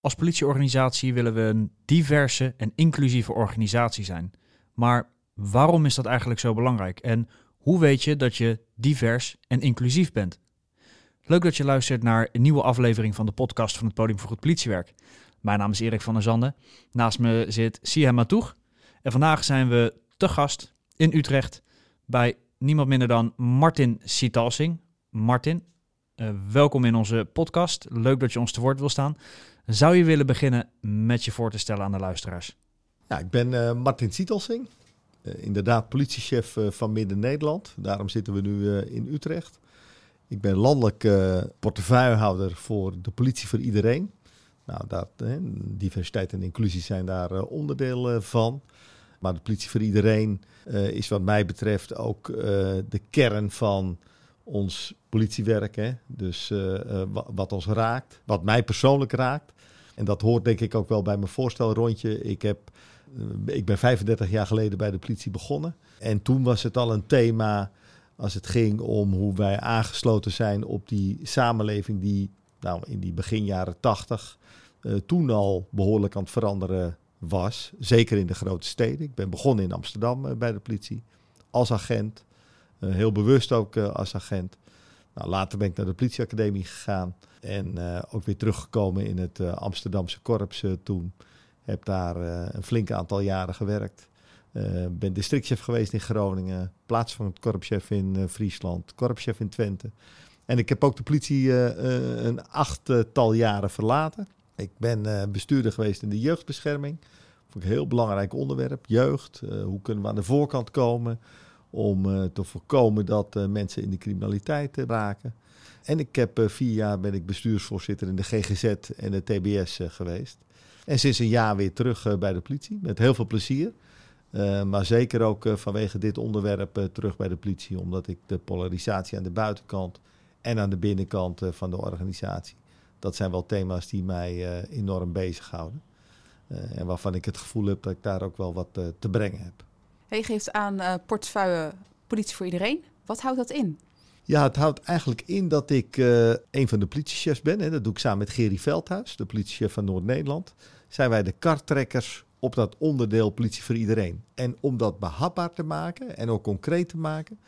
Als politieorganisatie willen we een diverse en inclusieve organisatie zijn. Maar waarom is dat eigenlijk zo belangrijk? En hoe weet je dat je divers en inclusief bent? Leuk dat je luistert naar een nieuwe aflevering van de podcast van het Podium voor Goed Politiewerk. Mijn naam is Erik van der Zanden. Naast me zit Siha Matoeg. En vandaag zijn we te gast in Utrecht bij niemand minder dan Martin Sitalsing. Martin, uh, welkom in onze podcast. Leuk dat je ons te woord wil staan. Zou je willen beginnen met je voor te stellen aan de luisteraars? Ja, ik ben uh, Martin Sietelsing, uh, inderdaad politiechef uh, van Midden-Nederland. Daarom zitten we nu in Utrecht. Ik ben landelijk portefeuillehouder voor de politie voor iedereen. Nou, dat, diversiteit en inclusie zijn daar onderdeel van. Maar de politie voor iedereen is wat mij betreft ook de kern van ons politiewerk. Hè? Dus wat ons raakt, wat mij persoonlijk raakt. En dat hoort denk ik ook wel bij mijn voorstelrondje. Ik, heb, eh, ik ben 35 jaar geleden bij de politie begonnen. En toen was het al een thema als het ging om hoe wij aangesloten zijn op die samenleving die nou, in die begin jaren 80 uh, eh, toen al behoorlijk aan het veranderen was. Zeker in de grote steden. Ik ben begonnen in Amsterdam bij de politie als agent. Uh, heel bewust ook als agent. Nou, later ben ik naar de politieacademie gegaan. En uh, ook weer teruggekomen in het uh, Amsterdamse korps uh, toen. Heb daar een flink aantal jaren gewerkt. ben districtchef geweest in Groningen. Plaats van het korpschef in Friesland. Korpschef in Twente. En ik heb ook de politie een achttal jaren verlaten. Ik ben bestuurder geweest in de jeugdbescherming. Vond ik een heel belangrijk onderwerp. Jeugd. hoe kunnen we aan de voorkant komen om te voorkomen dat mensen in de criminaliteit raken. En ik heb vier jaar ben ik bestuursvoorzitter in de GGZ en de TBS eh, geweest. En sinds een jaar weer terug bij de politie, met heel veel plezier. maar zeker ook vanwege dit onderwerp terug bij de politie, omdat ik de polarisatie aan de buitenkant en aan de binnenkant van de organisatie, dat zijn wel thema's die mij enorm bezighouden. en waarvan ik het gevoel heb dat ik daar ook wel wat te brengen heb. Je geeft aan portefeuille politie voor iedereen. Wat houdt dat in? Ja, het houdt eigenlijk in dat ik uh, een van de politiechefs ben. Hè. Dat doe ik samen met Gerry Veldhuis, de politiechef van Noord-Nederland. Zijn wij de karttrekkers op dat onderdeel politie voor iedereen. En om dat behapbaar te maken en ook concreet te maken,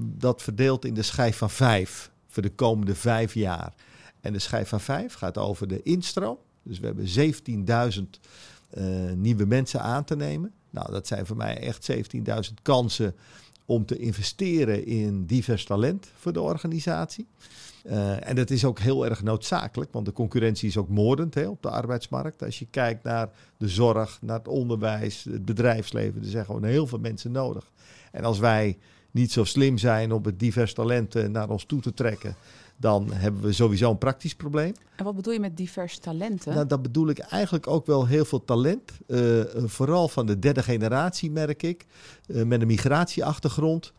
dat verdeeld in de schijf van vijf voor de komende vijf jaar. En de schijf van vijf gaat over de instroom. Dus we hebben 17.000 uh, nieuwe mensen aan te nemen. Nou, dat zijn voor mij echt 17.000 kansen om te investeren in divers talent voor de organisatie. Uh, en dat is ook heel erg noodzakelijk, want de concurrentie is ook moordend hè, op de arbeidsmarkt. Als je kijkt naar de zorg, naar het onderwijs, het bedrijfsleven, er zijn gewoon heel veel mensen nodig. En als wij niet zo slim zijn om het divers talent naar ons toe te trekken, dan hebben we sowieso een praktisch probleem. En wat bedoel je met divers talenten? Nou, dat bedoel ik eigenlijk ook wel heel veel talent. Uh, vooral van de derde generatie, merk ik. Uh, met een migratieachtergrond.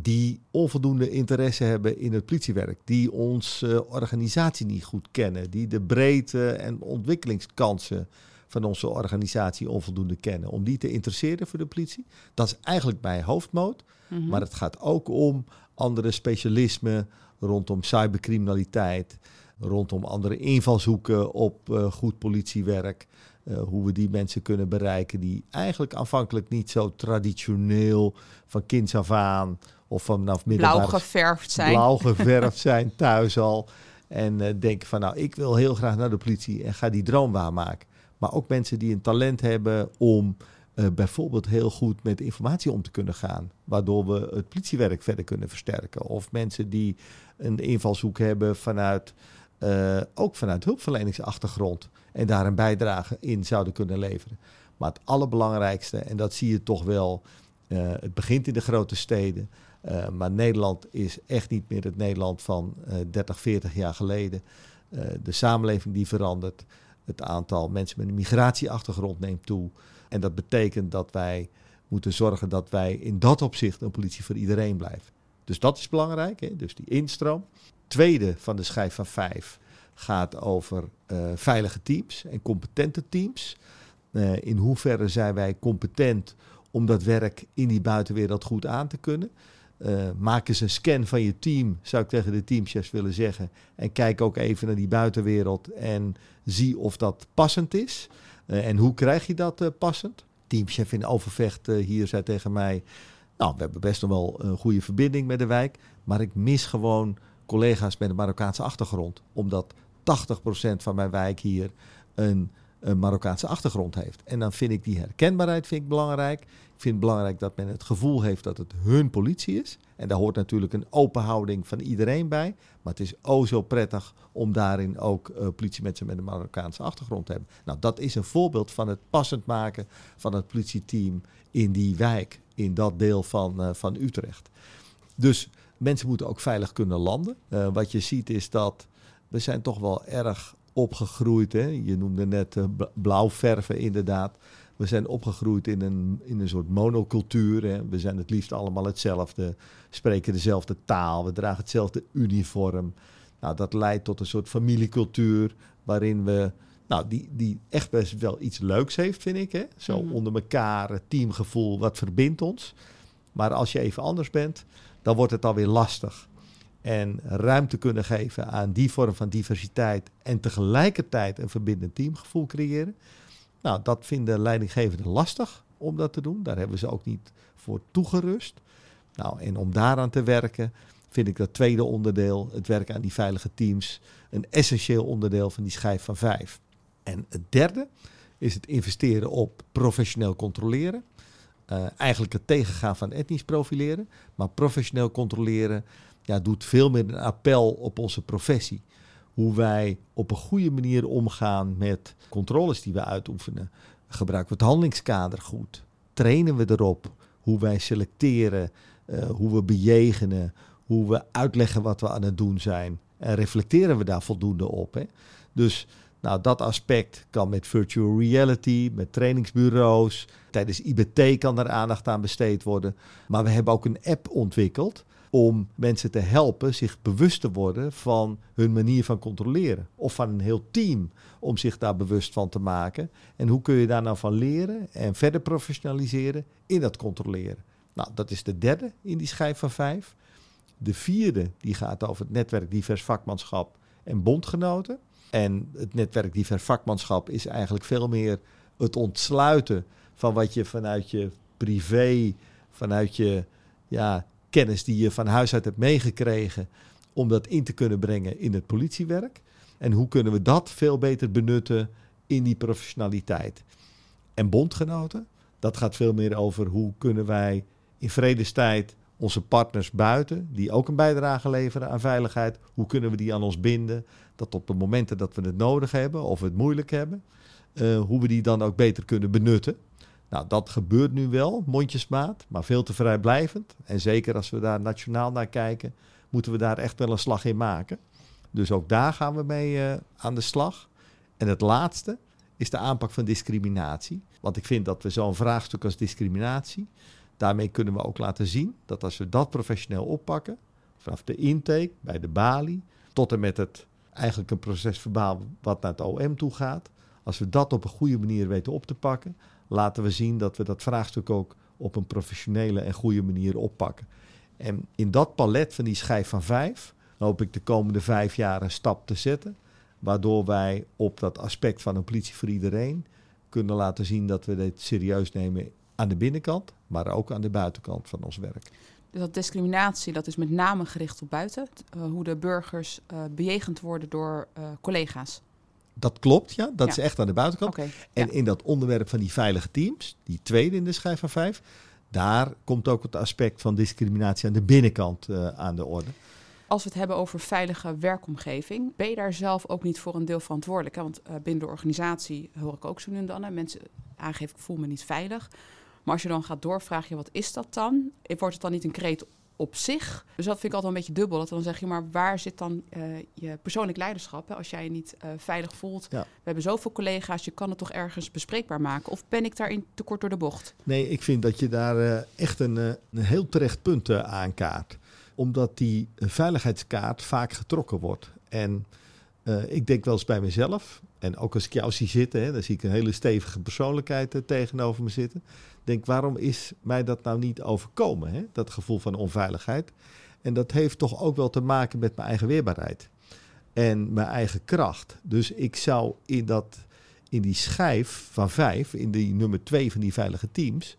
Die onvoldoende interesse hebben in het politiewerk. Die onze organisatie niet goed kennen. Die de breedte en ontwikkelingskansen van onze organisatie onvoldoende kennen. Om die te interesseren voor de politie. Dat is eigenlijk mijn hoofdmoot. Mm -hmm. Maar het gaat ook om andere specialismen rondom cybercriminaliteit, rondom andere invalshoeken op uh, goed politiewerk. Uh, hoe we die mensen kunnen bereiken die eigenlijk aanvankelijk niet zo traditioneel van kinds af aan of vanaf middelbaar... Blauw geverfd zijn. Blauw geverfd zijn thuis al. En uh, denken van nou, ik wil heel graag naar de politie en ga die droom waarmaken. Maar ook mensen die een talent hebben om uh, bijvoorbeeld heel goed met informatie om te kunnen gaan. Waardoor we het politiewerk verder kunnen versterken. Of mensen die een invalshoek hebben vanuit, uh, ook vanuit hulpverleningsachtergrond. En daar een bijdrage in zouden kunnen leveren. Maar het allerbelangrijkste, en dat zie je toch wel, uh, het begint in de grote steden. Uh, maar Nederland is echt niet meer het Nederland van 30, 40 jaar geleden. de samenleving die verandert. Het aantal mensen met een migratieachtergrond neemt toe. En dat betekent dat wij moeten zorgen dat wij in dat opzicht een politie voor iedereen blijven. Dus dat is belangrijk, hè? dus die instroom. Tweede van de schijf van vijf gaat over uh, veilige teams en competente teams. Uh, in hoeverre zijn wij competent om dat werk in die buitenwereld goed aan te kunnen? Uh, maak eens een scan van je team, zou ik tegen de teamchefs willen zeggen. En kijk ook even naar die buitenwereld en zie of dat passend is. En hoe krijg je dat passend? Teamchef in Overvecht hier zei tegen mij... Nou, we hebben best wel een goede verbinding met de wijk. Maar ik mis gewoon collega's met een Marokkaanse achtergrond. Omdat 80% van mijn wijk hier een, een, Marokkaanse achtergrond heeft. En dan vind ik die herkenbaarheid vind ik belangrijk. Ik vind het belangrijk dat men het gevoel heeft dat het hun politie is. En daar hoort natuurlijk een open houding van iedereen bij. Maar het is oh zo prettig om daarin ook uh, politiemensen met een Marokkaanse achtergrond te hebben. Nou, dat is een voorbeeld van het passend maken van het politieteam in die wijk, in dat deel van, uh, van Utrecht. Dus mensen moeten ook veilig kunnen landen. Uh, wat je ziet is dat we zijn toch wel erg opgegroeid. Hè? Je noemde net uh, blauw verven inderdaad. We zijn opgegroeid in een, in een soort monocultuur. Hè? We zijn het liefst allemaal hetzelfde, spreken dezelfde taal, we dragen hetzelfde uniform. Nou, dat leidt tot een soort familiecultuur waarin we, nou, die, die echt best wel iets leuks heeft, vind ik. Hè? Zo Mhm. onder elkaar, het teamgevoel, wat verbindt ons. Maar als je even anders bent, dan wordt het alweer lastig. En ruimte kunnen geven aan die vorm van diversiteit en tegelijkertijd een verbindend teamgevoel creëren. Nou, dat vinden leidinggevenden lastig om dat te doen. Daar hebben ze ook niet voor toegerust. Nou, en om daaraan te werken, vind ik dat tweede onderdeel, het werken aan die veilige teams, een essentieel onderdeel van die schijf van vijf. En het derde is het investeren op professioneel controleren. Uh, eigenlijk het tegengaan van etnisch profileren. Maar professioneel controleren ja, doet veel meer een appel op onze professie. Hoe wij op een goede manier omgaan met controles die we uitoefenen. Gebruiken we het handelingskader goed? Trainen we erop? Hoe wij selecteren, uh, hoe we bejegenen, hoe we uitleggen wat we aan het doen zijn. En reflecteren we daar voldoende op? Hè? Dus nou, dat aspect kan met virtual reality, met trainingsbureaus. Tijdens IBT kan er aandacht aan besteed worden. Maar we hebben ook een app ontwikkeld om mensen te helpen zich bewust te worden van hun manier van controleren. Of van een heel team om zich daar bewust van te maken. En hoe kun je daar nou van leren en verder professionaliseren in dat controleren. Nou, dat is de derde in die schijf van vijf. De vierde die gaat over het netwerk divers vakmanschap en bondgenoten. En het netwerk divers vakmanschap is eigenlijk veel meer het ontsluiten van wat je vanuit je privé, vanuit je ja, kennis die je van huis uit hebt meegekregen, om dat in te kunnen brengen in het politiewerk. En hoe kunnen we dat veel beter benutten in die professionaliteit? En bondgenoten, dat gaat veel meer over hoe kunnen wij in vredestijd onze partners buiten, die ook een bijdrage leveren aan veiligheid, hoe kunnen we die aan ons binden? Dat op de momenten dat we het nodig hebben of het moeilijk hebben, uh, hoe we die dan ook beter kunnen benutten. Nou, dat gebeurt nu wel, mondjesmaat, maar veel te vrijblijvend. En zeker als we daar nationaal naar kijken, moeten we daar echt wel een slag in maken. Dus ook daar gaan we mee uh, aan de slag. En het laatste is de aanpak van discriminatie. Want ik vind dat we zo'n vraagstuk als discriminatie, daarmee kunnen we ook laten zien dat als we dat professioneel oppakken, vanaf de intake, bij de balie, tot en met het eigenlijk een proces verbaal wat naar het OM toe gaat, als we dat op een goede manier weten op te pakken, laten we zien dat we dat vraagstuk ook op een professionele en goede manier oppakken. En in dat palet van die schijf van vijf hoop ik de komende vijf jaar een stap te zetten, waardoor wij op dat aspect van een politie voor iedereen kunnen laten zien dat we dit serieus nemen aan de binnenkant, maar ook aan de buitenkant van ons werk. Dus dat discriminatie, dat is met name gericht op buiten. Uh, hoe de burgers uh, bejegend worden door uh, collega's. Dat klopt, ja. Dat Ja. is echt aan de buitenkant. En ja. in dat onderwerp van die veilige teams, die tweede in de schijf van vijf, daar komt ook het aspect van discriminatie aan de binnenkant eh, aan de orde. Als we het hebben over veilige werkomgeving, ben je daar zelf ook niet voor een deel verantwoordelijk? Hè? Want eh, binnen de organisatie hoor ik ook zo nu en dan. Hè? Mensen aangeven, ik voel me niet veilig. Maar als je dan gaat doorvragen, wat is dat dan? Wordt het dan niet een kreet op zich? Dus dat vind ik altijd een beetje dubbel. Dat dan zeg je, maar waar zit dan eh, je persoonlijk leiderschap? Hè? Als jij je niet eh, veilig voelt. Ja. We hebben zoveel collega's, je kan het toch ergens bespreekbaar maken? Of ben ik daarin te kort door de bocht? Nee, ik vind dat je daar eh, echt een, een heel terecht punt aankaart. Omdat die veiligheidskaart vaak getrokken wordt. En eh, ik denk wel eens bij mezelf, en ook als ik jou zie zitten, hè, dan zie ik een hele stevige persoonlijkheid eh, tegenover me zitten. Denk, waarom is mij dat nou niet overkomen, hè? dat gevoel van onveiligheid? En dat heeft toch ook wel te maken met mijn eigen weerbaarheid en mijn eigen kracht. Dus ik zou in, dat, in die schijf van vijf, in die nummer twee van die veilige teams,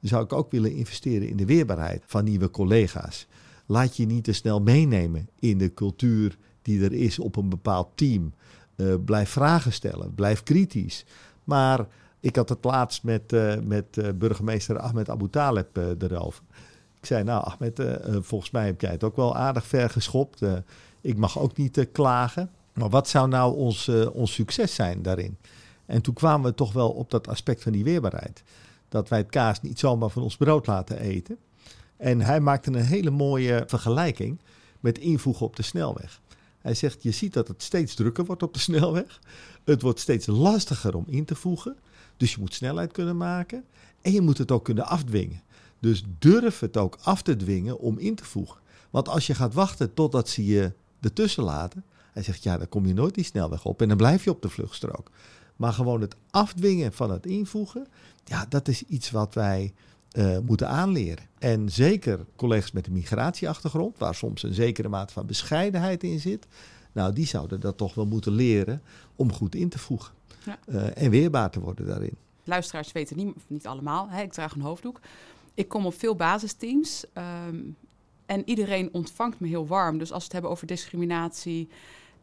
zou ik ook willen investeren in de weerbaarheid van nieuwe collega's. Laat je niet te snel meenemen in de cultuur die er is op een bepaald team. Uh, blijf vragen stellen, blijf kritisch. Maar ik had het laatst met, uh, met uh, burgemeester Ahmed Abu Taleb erover. Ik zei, nou Ahmed, volgens mij heb jij het ook wel aardig ver geschopt. ik mag ook niet klagen. Maar wat zou nou ons, ons succes zijn daarin? En toen kwamen we toch wel op dat aspect van die weerbaarheid. Dat wij het kaas niet zomaar van ons brood laten eten. En hij maakte een hele mooie vergelijking met invoegen op de snelweg. Hij zegt, je ziet dat het steeds drukker wordt op de snelweg. Het wordt steeds lastiger om in te voegen. Dus je moet snelheid kunnen maken. En je moet het ook kunnen afdwingen. Dus durf het ook af te dwingen om in te voegen. Want als je gaat wachten totdat ze je ertussen laten. Hij zegt, ja, dan kom je nooit die snelweg op. En dan blijf je op de vluchtstrook. Maar gewoon het afdwingen van het invoegen. Ja, dat is iets wat wij uh, moeten aanleren. En zeker collega's met een migratieachtergrond, waar soms een zekere mate van bescheidenheid in zit. Nou, die zouden dat toch wel moeten leren om goed in te voegen. Ja. Uh, en weerbaar te worden daarin. Luisteraars weten niet, niet allemaal, hè, ik draag een hoofddoek. Ik kom op veel basisteams um, en iedereen ontvangt me heel warm. Dus als we het hebben over discriminatie,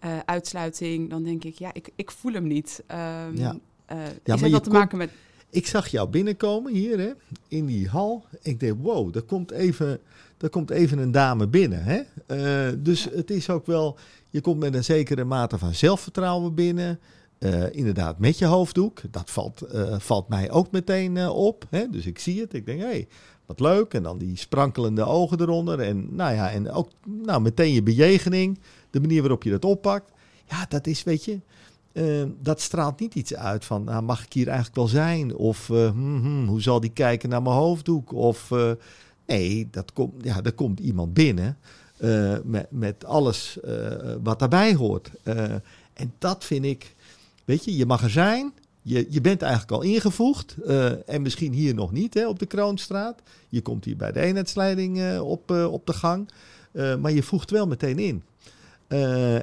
uh, uitsluiting, dan denk ik, ja, ik, ik voel hem niet. Um, ja. Uh, ja, dat te maken met ik zag jou binnenkomen hier hè, in die hal. Ik dacht, wow, er komt even, er komt even een dame binnen. Hè? Uh, dus het is ook wel, je komt met een zekere mate van zelfvertrouwen binnen. Uh, inderdaad, met je hoofddoek. Dat valt, uh, valt mij ook meteen op. Hè? Dus ik zie het. Ik denk, hé, hey, wat leuk. En dan die sprankelende ogen eronder. En nou ja, en ook nou, meteen je bejegening. De manier waarop je dat oppakt. Ja, dat is, weet je, Ehm, dat straalt niet iets uit van, nou, mag ik hier eigenlijk wel zijn? Of uh, hmm, hmm, hoe zal die kijken naar mijn hoofddoek? Of uh, nee, dat komt, ja, er komt iemand binnen uh, met, met alles wat daarbij hoort. en dat vind ik, weet je, je mag er zijn. Je, je bent eigenlijk al ingevoegd. en misschien hier nog niet hè, op de Kroonstraat. Je komt hier bij de eenheidsleiding op, op de gang. maar je voegt wel meteen in.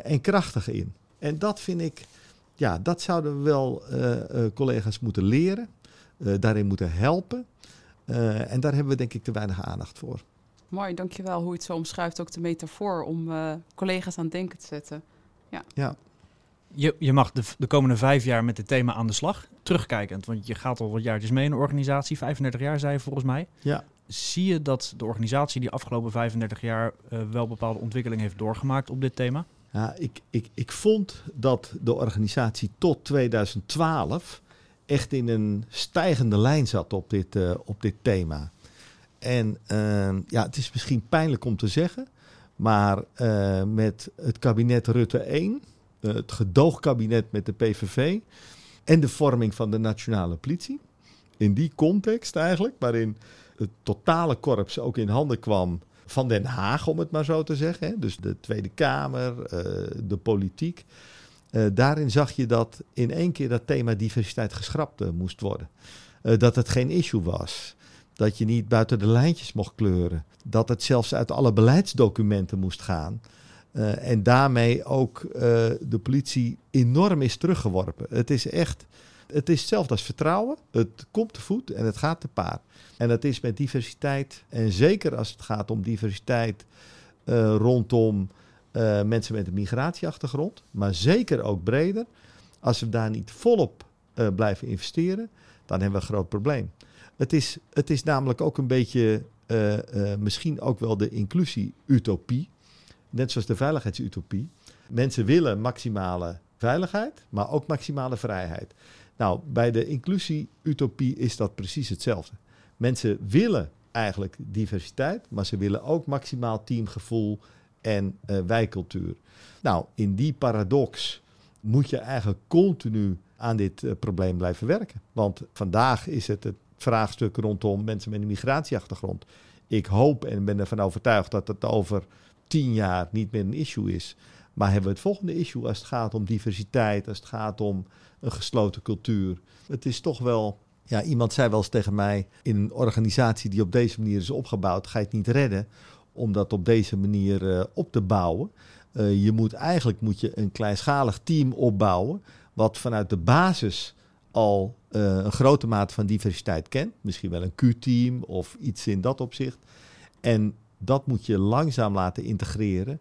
en krachtig in. En dat vind ik ja, dat zouden we wel uh, collega's moeten leren, uh, daarin moeten helpen. en daar hebben we denk ik te weinig aandacht voor. Mooi, dankjewel hoe je het zo omschrijft, ook de metafoor om collega's aan het denken te zetten. Ja. ja. Je, je mag de, de komende vijf jaar met dit thema aan de slag, terugkijkend. Want je gaat al wat jaartjes mee in de organisatie, 35 jaar zei je volgens mij. Ja. Zie je dat de organisatie die afgelopen 35 jaar wel bepaalde ontwikkeling heeft doorgemaakt op dit thema? Ja, ik, ik, ik vond dat de organisatie tot 2012 echt in een stijgende lijn zat op dit, uh, op dit thema. En uh, ja, het is misschien pijnlijk om te zeggen, maar uh, met het kabinet Rutte 1, het gedoogkabinet met de PVV en de vorming van de nationale politie, in die context eigenlijk, waarin het totale korps ook in handen kwam van Den Haag, om het maar zo te zeggen. Hè? Dus de Tweede Kamer, eh, de politiek. Uh, daarin zag je dat in één keer dat thema diversiteit geschrapt uh, moest worden. dat het geen issue was. Dat je niet buiten de lijntjes mocht kleuren. Dat het zelfs uit alle beleidsdocumenten moest gaan. en daarmee ook de politie enorm is teruggeworpen. Het is echt het is hetzelfde als vertrouwen. Het komt te voet en het gaat te paard. En dat is met diversiteit. En zeker als het gaat om diversiteit uh, rondom uh, mensen met een migratieachtergrond. Maar zeker ook breder. Als we daar niet volop uh, blijven investeren, dan hebben we een groot probleem. Het is, het is namelijk ook een beetje misschien ook wel de inclusie-utopie. Net zoals de veiligheidsutopie. Mensen willen maximale veiligheid, maar ook maximale vrijheid. Nou, bij de inclusie-utopie is dat precies hetzelfde. Mensen willen eigenlijk diversiteit, maar ze willen ook maximaal teamgevoel en uh, wijkcultuur. Nou, in die paradox moet je eigenlijk continu aan dit uh, probleem blijven werken. Want vandaag is het het vraagstuk rondom mensen met een migratieachtergrond. Ik hoop en ben ervan overtuigd dat het over tien jaar niet meer een issue is. Maar hebben we het volgende issue als het gaat om diversiteit, als het gaat om een gesloten cultuur. Het is toch wel, ja, iemand zei wel eens tegen mij, in een organisatie die op deze manier is opgebouwd, ga je het niet redden om dat op deze manier uh, op te bouwen. Uh, je moet eigenlijk moet je een kleinschalig team opbouwen, wat vanuit de basis al uh, een grote mate van diversiteit kent. Misschien wel een Q-team of iets in dat opzicht. En dat moet je langzaam laten integreren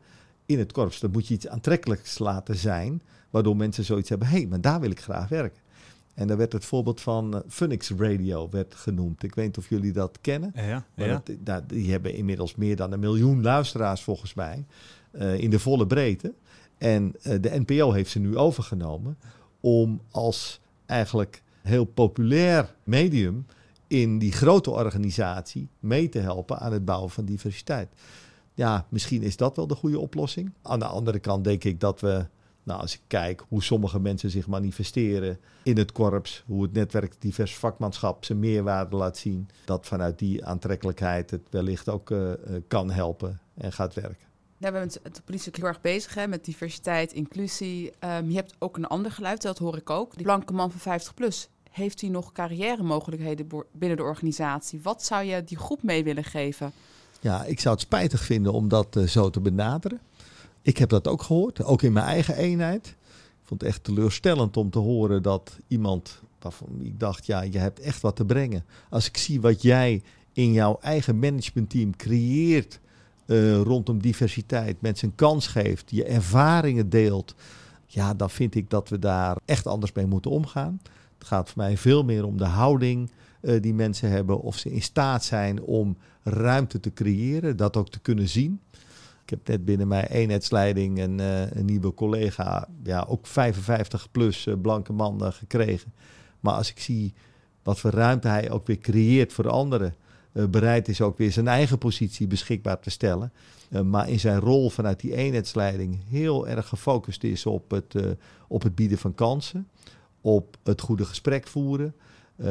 in het korps. Dat moet je iets aantrekkelijks laten zijn, waardoor mensen zoiets hebben: hé, hey, maar daar wil ik graag werken. En daar werd het voorbeeld van uh, Phoenix Radio werd genoemd. Ik weet niet of jullie dat kennen. Ja, ja. Dat, die hebben inmiddels meer dan een miljoen luisteraars volgens mij. Uh, in de volle breedte. En uh, de NPO heeft ze nu overgenomen om als eigenlijk heel populair medium in die grote organisatie mee te helpen aan het bouwen van diversiteit. Ja, misschien is dat wel de goede oplossing. Aan de andere kant denk ik dat we, nou, als ik kijk hoe sommige mensen zich manifesteren in het korps, hoe het netwerk divers vakmanschap zijn meerwaarde laat zien, dat vanuit die aantrekkelijkheid het wellicht ook uh, kan helpen en gaat werken. We met de politie ook heel erg bezig hè, met diversiteit, inclusie. Um, je hebt ook een ander geluid, dat hoor ik ook. Die blanke man van 50 plus, heeft hij nog carrière mogelijkheden binnen de organisatie? Wat zou je die groep mee willen geven? Ja, ik zou het spijtig vinden om dat uh, zo te benaderen. Ik heb dat ook gehoord, ook in mijn eigen eenheid. Ik vond het echt teleurstellend om te horen dat iemand waarvan ik dacht, ja, je hebt echt wat te brengen. Als ik zie wat jij in jouw eigen managementteam creëert uh, rondom diversiteit, mensen een kans geeft, je ervaringen deelt, ja, dan vind ik dat we daar echt anders mee moeten omgaan. Het gaat voor mij veel meer om de houding uh, die mensen hebben, of ze in staat zijn om ruimte te creëren, dat ook te kunnen zien. Ik heb net binnen mijn eenheidsleiding een, uh, een nieuwe collega, ja, ook 55 plus uh, blanke man gekregen. Maar als ik zie wat voor ruimte hij ook weer creëert voor anderen, bereid is ook weer zijn eigen positie beschikbaar te stellen. maar in zijn rol vanuit die eenheidsleiding heel erg gefocust is op het, op het bieden van kansen op het goede gesprek voeren,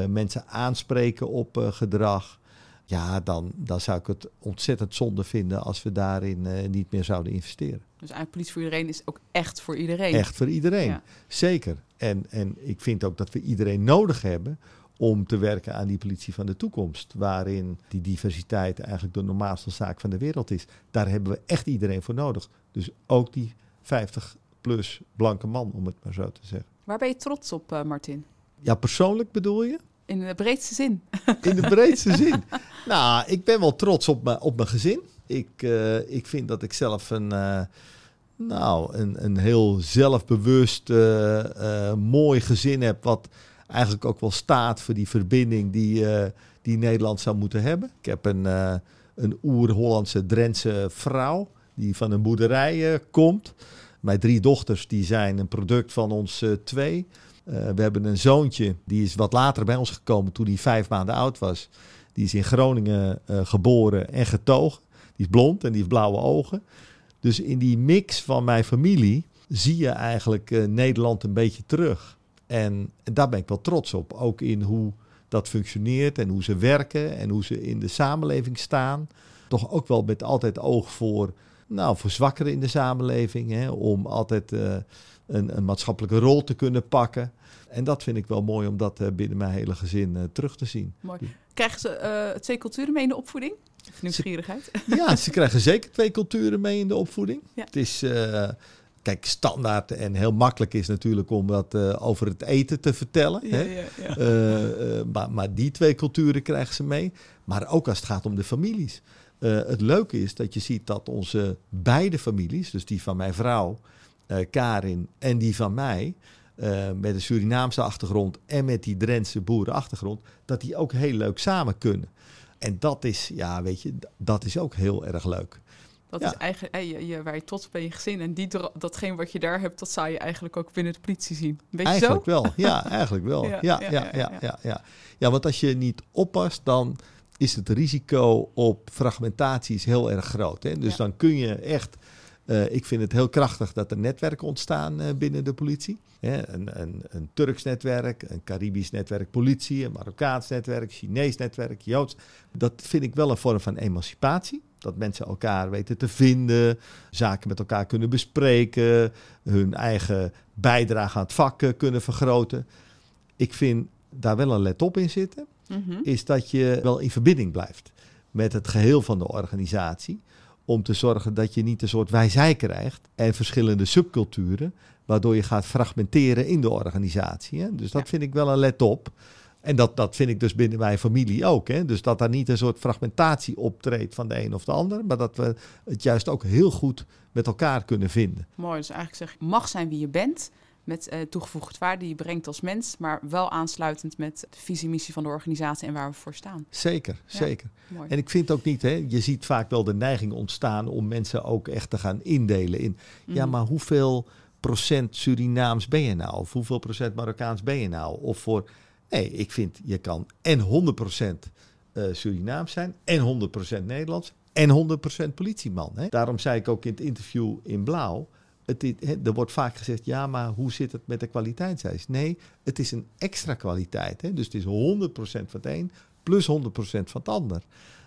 mensen aanspreken op uh, gedrag. Ja, dan, dan zou ik het ontzettend zonde vinden als we daarin uh, niet meer zouden investeren. Dus eigenlijk politie voor iedereen is ook echt voor iedereen. Echt voor iedereen, ja. zeker. En, en ik vind ook dat we iedereen nodig hebben om te werken aan die politie van de toekomst. Waarin die diversiteit eigenlijk de normaalste zaak van de wereld is. Daar hebben we echt iedereen voor nodig. Dus ook die 50 plus blanke man, om het maar zo te zeggen. Waar ben je trots op, uh, Martin? Ja, persoonlijk bedoel je? In de breedste zin. In de breedste zin. Nou, ik ben wel trots op, mijn, op mijn gezin. Ik, uh, ik vind dat ik zelf een, uh, nou, een, een heel zelfbewust, mooi gezin heb. Wat eigenlijk ook wel staat voor die verbinding die, die Nederland zou moeten hebben. Ik heb een, een oer-Hollandse Drentse vrouw die van een boerderij komt. Mijn drie dochters die zijn een product van ons uh, twee. Uh, we hebben een zoontje, die is wat later bij ons gekomen toen hij vijf maanden oud was. Die is in Groningen uh, geboren en getogen. Die is blond en die heeft blauwe ogen. Dus in die mix van mijn familie zie je eigenlijk Nederland een beetje terug. En, daar ben ik wel trots op. Ook in hoe dat functioneert en hoe ze werken en hoe ze in de samenleving staan. Toch ook wel met altijd oog voor nou, voor zwakkeren in de samenleving. Hè, om altijd een, een, maatschappelijke rol te kunnen pakken. En dat vind ik wel mooi om dat uh, binnen mijn hele gezin uh, terug te zien. Mooi. Krijgen ze twee culturen mee in de opvoeding? Of nieuwsgierigheid? Ze, ja, ze krijgen zeker twee culturen mee in de opvoeding. Ja. Het is... Kijk, standaard en heel makkelijk is natuurlijk om wat uh, over het eten te vertellen. Ja, hè? Ja. Uh, maar, maar, die twee culturen krijgen ze mee. Maar ook als het gaat om de families. Het leuke is dat je ziet dat onze beide families, dus die van mijn vrouw Karin en die van mij, uh, met een Surinaamse achtergrond en met die Drentse boerenachtergrond, dat die ook heel leuk samen kunnen. En dat is, ja, weet je, dat is ook heel erg leuk. Dat ja. is eigenlijk je, je, waar je trots op bent je gezin. En die, datgene wat je daar hebt, dat zou je eigenlijk ook binnen de politie zien. Weet eigenlijk zo? wel, ja, eigenlijk wel. ja, ja, ja, ja, ja, ja, ja. want als je niet oppast, dan is het risico op fragmentatie is heel erg groot. Hè? Dus dan kun je echt. Uh, ik vind het heel krachtig dat er netwerken ontstaan uh, binnen de politie. Hè? Een, een, een, Turks netwerk, een Caribisch netwerk politie, een Marokkaans netwerk, Chinees netwerk, Joods. Dat vind ik wel een vorm van emancipatie. Dat mensen elkaar weten te vinden, zaken met elkaar kunnen bespreken, hun eigen bijdrage aan het vak eh, kunnen vergroten. Ik vind daar wel een let op in zitten, Mhm. is dat je wel in verbinding blijft met het geheel van de organisatie. Om te zorgen dat je niet een soort wijzij krijgt en verschillende subculturen, waardoor je gaat fragmenteren in de organisatie. Hè? Dus dat Ja. vind ik wel een let op. En dat, dat vind ik dus binnen mijn familie ook. Hè? Dus dat daar niet een soort fragmentatie optreedt van de een of de ander, maar dat we het juist ook heel goed met elkaar kunnen vinden. Mooi, dus eigenlijk zeg je, mag zijn wie je bent, met eh, toegevoegde waarde die je brengt als mens, maar wel aansluitend met de visie missie van de organisatie en waar we voor staan. Zeker, Ja. zeker. Mooi. En ik vind ook niet, hè, je ziet vaak wel de neiging ontstaan om mensen ook echt te gaan indelen in, ja, Mhm. maar hoeveel procent Surinaams ben je nou? Of hoeveel procent Marokkaans ben je nou? Of voor, nee, ik vind je kan en 100% eh Surinaams zijn, en 100% Nederlands, en 100% politieman. Hè? Daarom zei ik ook in het interview in Blauw, het, er wordt vaak gezegd, ja, maar hoe zit het met de kwaliteitseis? Nee, het is een extra kwaliteit. Hè? Dus het is 100% van het een plus 100% van het ander.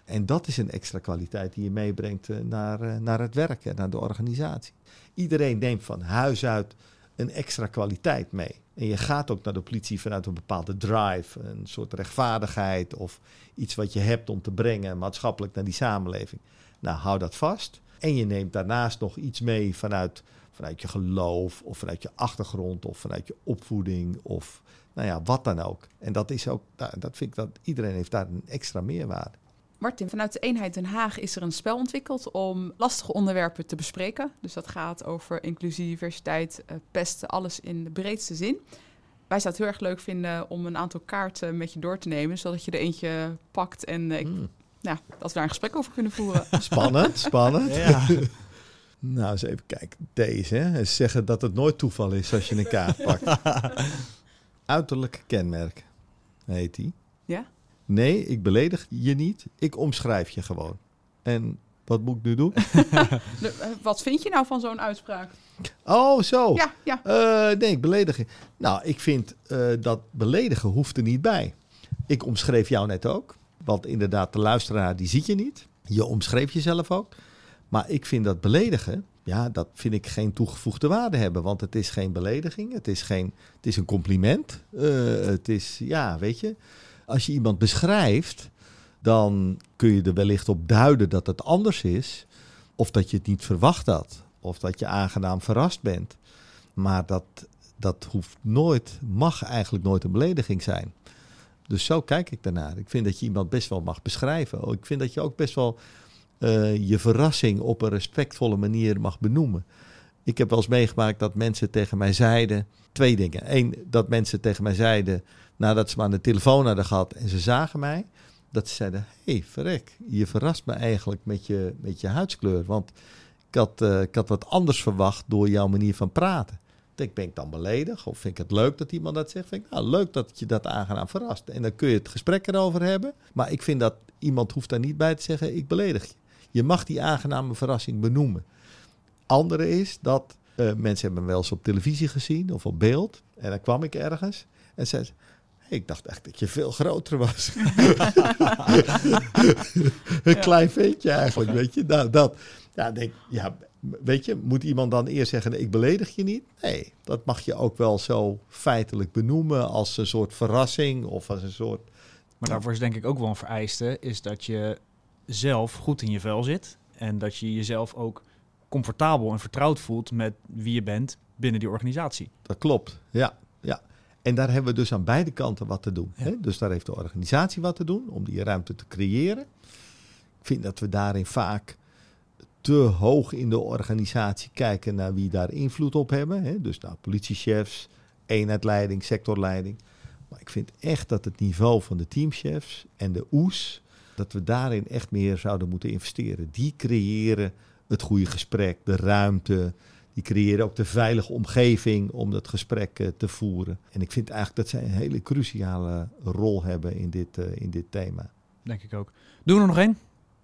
En dat is een extra kwaliteit die je meebrengt eh, naar, eh, naar het werk en naar de organisatie. Iedereen neemt van huis uit een extra kwaliteit mee. En je gaat ook naar de politie vanuit een bepaalde drive, een soort rechtvaardigheid of iets wat je hebt om te brengen maatschappelijk naar die samenleving. Nou, hou dat vast. En je neemt daarnaast nog iets mee vanuit, vanuit je geloof of vanuit je achtergrond of vanuit je opvoeding of nou ja, wat dan ook. En dat is ook, nou, dat vind ik dat iedereen heeft daar een extra meerwaarde. Martin, vanuit de eenheid Den Haag is er een spel ontwikkeld om lastige onderwerpen te bespreken. Dus dat gaat over inclusie, diversiteit, eh, pesten, alles in de breedste zin. Wij zouden het heel erg leuk vinden om een aantal kaarten met je door te nemen, zodat je er eentje pakt en ik- ja, dat we daar een gesprek over kunnen voeren. Spannend, spannend. Ja. Nou, eens even kijken. Deze, hè. Ze zeggen dat het nooit toeval is als je een kaart pakt. Uiterlijke kenmerk, heet die. Ja? Nee, ik beledig je niet. Ik omschrijf je gewoon. En wat moet ik nu doen? Eh, wat vind je nou van zo'n uitspraak? Oh, zo. Ja, ja. Eh, nee, ik beledig je. Nou, ik vind eh, dat beledigen hoeft er niet bij. Ik omschreef jou net ook. Want inderdaad, de luisteraar die ziet je niet. Je omschreef jezelf ook. Maar ik vind dat beledigen, ja, dat vind ik geen toegevoegde waarde hebben. Want het is geen belediging. Het is, geen, het is een compliment. Eh, het is, ja, weet je. Als je iemand beschrijft, dan kun je er wellicht op duiden dat het anders is. Of dat je het niet verwacht had. Of dat je aangenaam verrast bent. Maar dat, dat hoeft nooit, mag eigenlijk nooit een belediging zijn. Dus zo kijk ik daarnaar. Ik vind dat je iemand best wel mag beschrijven. Oh, Ik vind dat je ook best wel eh, je verrassing op een respectvolle manier mag benoemen. Ik heb wel eens meegemaakt dat mensen tegen mij zeiden... Twee dingen. Eén, dat mensen tegen mij zeiden... nadat ze me aan de telefoon hadden gehad en ze zagen mij... dat ze zeiden, hé, hey, verrek, je verrast me eigenlijk met je, met je huidskleur. Want ik had, eh, ik had wat anders verwacht door jouw manier van praten. Ik ben ik dan beledigd? Of vind ik het leuk dat iemand dat zegt? Vind ik, nou, leuk dat je dat aangenaam verrast. En dan kun je het gesprek erover hebben. Maar ik vind dat iemand hoeft daar niet bij te zeggen, ik beledig je. Je mag die aangename verrassing benoemen. Andere is dat eh, mensen hebben me wel eens op televisie gezien of op beeld. En dan kwam ik ergens en zei ze, "Hey, ik dacht echt dat je veel groter was. een klein ventje eigenlijk, weet je. Nou, dat. Ja, denk, ja, weet je, moet iemand dan eerst zeggen, ik beledig je niet? Nee, dat mag je ook wel zo feitelijk benoemen als een soort verrassing of als een soort... Maar daarvoor is denk ik ook wel een vereiste, is dat je zelf goed in je vel zit. En dat je jezelf ook comfortabel en vertrouwd voelt met wie je bent binnen die organisatie. Dat klopt, ja. ja. En daar hebben we dus aan beide kanten wat te doen. Ja. Hè? Dus daar heeft de organisatie wat te doen om die ruimte te creëren. Ik vind dat we daarin vaak te hoog in de organisatie kijken naar wie daar invloed op hebben. Hè? Dus nou, politiechefs, eenheidleiding, sectorleiding. Maar ik vind echt dat het niveau van de teamchefs en de OES, dat we daarin echt meer zouden moeten investeren. Die creëren het goede gesprek, de ruimte, die creëren ook de veilige omgeving om dat gesprek eh, te voeren. En ik vind eigenlijk dat zij een hele cruciale rol hebben in dit, eh, in dit thema. Denk ik ook. Doen we er nog één?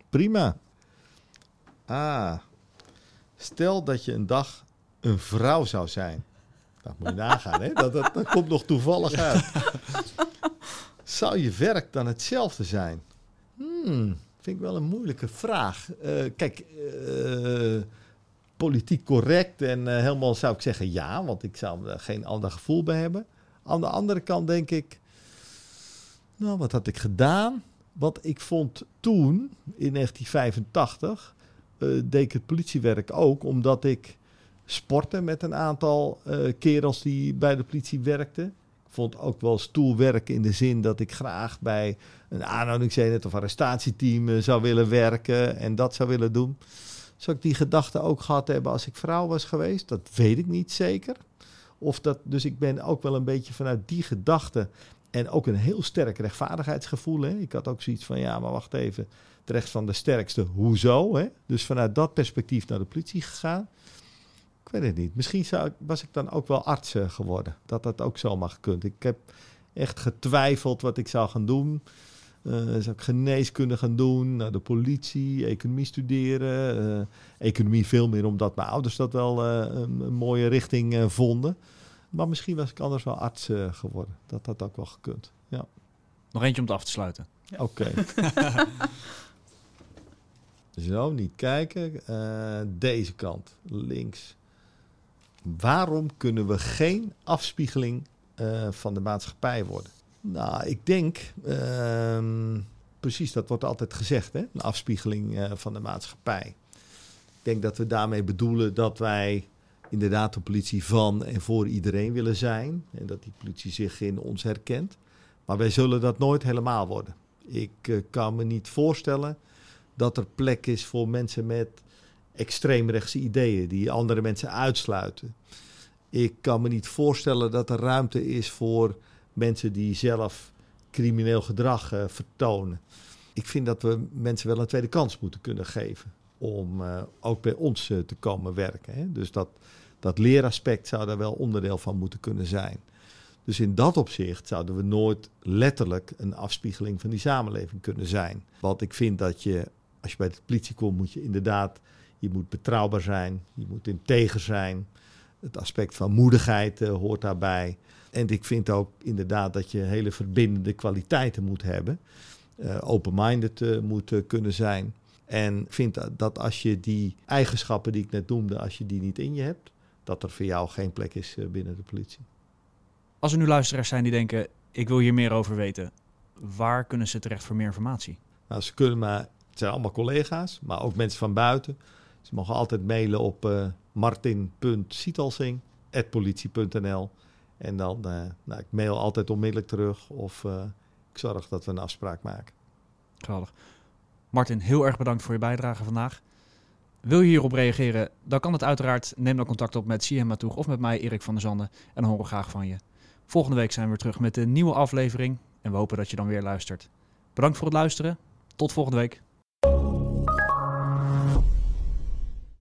Prima. Ah, stel dat je een dag een vrouw zou zijn. Dat moet je nagaan, hè? Dat, dat, dat komt nog toevallig uit. Zou je werk dan hetzelfde zijn? Hmm, Vind ik wel een moeilijke vraag. Eh, kijk, eh, politiek correct en eh, helemaal zou ik zeggen ja, want ik zou er geen ander gevoel bij hebben. Aan de andere kant denk ik, nou, wat had ik gedaan? Wat ik vond toen, in 1985, eh, deed ik het politiewerk ook, omdat ik sportte met een aantal kerels die bij de politie werkten. Vond ook wel stoel werken in de zin dat ik graag bij een aanhoudingseenheid of arrestatieteam eh, zou willen werken en dat zou willen doen. Zou ik die gedachte ook gehad hebben als ik vrouw was geweest? Dat weet ik niet zeker. Of dat, dus ik ben ook wel een beetje vanuit die gedachte en ook een heel sterk rechtvaardigheidsgevoel. Hè? Ik had ook zoiets van, ja, maar wacht even. Het recht van de sterkste, hoezo? Hè? Dus vanuit dat perspectief naar de politie gegaan. Ik weet het niet. Misschien zou, ik- was ik dan ook wel arts eh, geworden. Dat dat ook zomaar gekund. Ik heb echt getwijfeld wat ik zou gaan doen. Eh, zou ik geneeskunde gaan doen, naar de politie, economie studeren. eh, economie veel meer omdat mijn ouders dat wel eh, een, een mooie richting eh, vonden. Maar misschien was ik anders wel arts geworden. Dat had ook wel gekund. Ja, Nog eentje om het af te sluiten. oké. Zo, niet kijken. Eh, deze kant, links. Waarom kunnen we geen afspiegeling eh, van de maatschappij worden? Nou, ik denk, ehm, precies, dat wordt altijd gezegd, hè? een afspiegeling eh, van de maatschappij. Ik denk dat we daarmee bedoelen dat wij inderdaad de politie van en voor iedereen willen zijn. En dat die politie zich in ons herkent. Maar wij zullen dat nooit helemaal worden. Ik eh, kan me niet voorstellen dat er plek is voor mensen met extreemrechtse ideeën die andere mensen uitsluiten. Ik kan me niet voorstellen dat er ruimte is voor mensen die zelf crimineel gedrag eh, vertonen. Ik vind dat we mensen wel een tweede kans moeten kunnen geven om eh, ook bij ons eh, te komen werken. Hè? Dus dat, dat leeraspect zou daar wel onderdeel van moeten kunnen zijn. Dus in dat opzicht zouden we nooit letterlijk een afspiegeling van die samenleving kunnen zijn. Want ik vind dat je, als je bij de politie komt, moet je inderdaad, je moet betrouwbaar zijn, je moet integer zijn. Het aspect van moedigheid eh, hoort daarbij. En ik vind ook inderdaad dat je hele verbindende kwaliteiten moet hebben. Eh, open-minded eh, moet kunnen zijn. En ik vind dat, dat als je die eigenschappen die ik net noemde, als je die niet in je hebt, dat er voor jou geen plek is binnen de politie. Als er nu luisteraars zijn die denken, ik wil hier meer over weten. Waar kunnen ze terecht voor meer informatie? Nou, ze kunnen maar, het zijn allemaal collega's, maar ook mensen van buiten. Ze mogen altijd mailen op eh martin.sietelsing.politie.nl En dan, eh, nou, ik mail altijd onmiddellijk terug of eh, ik zorg dat we een afspraak maken. Geweldig. Martin, heel erg bedankt voor je bijdrage vandaag. Wil je hierop reageren, dan kan het uiteraard. Neem dan contact op met Siem Matoeg of met mij, Erik van der Zanden. En dan horen we graag van je. Volgende week zijn we weer terug met een nieuwe aflevering. En we hopen dat je dan weer luistert. Bedankt voor het luisteren. Tot volgende week.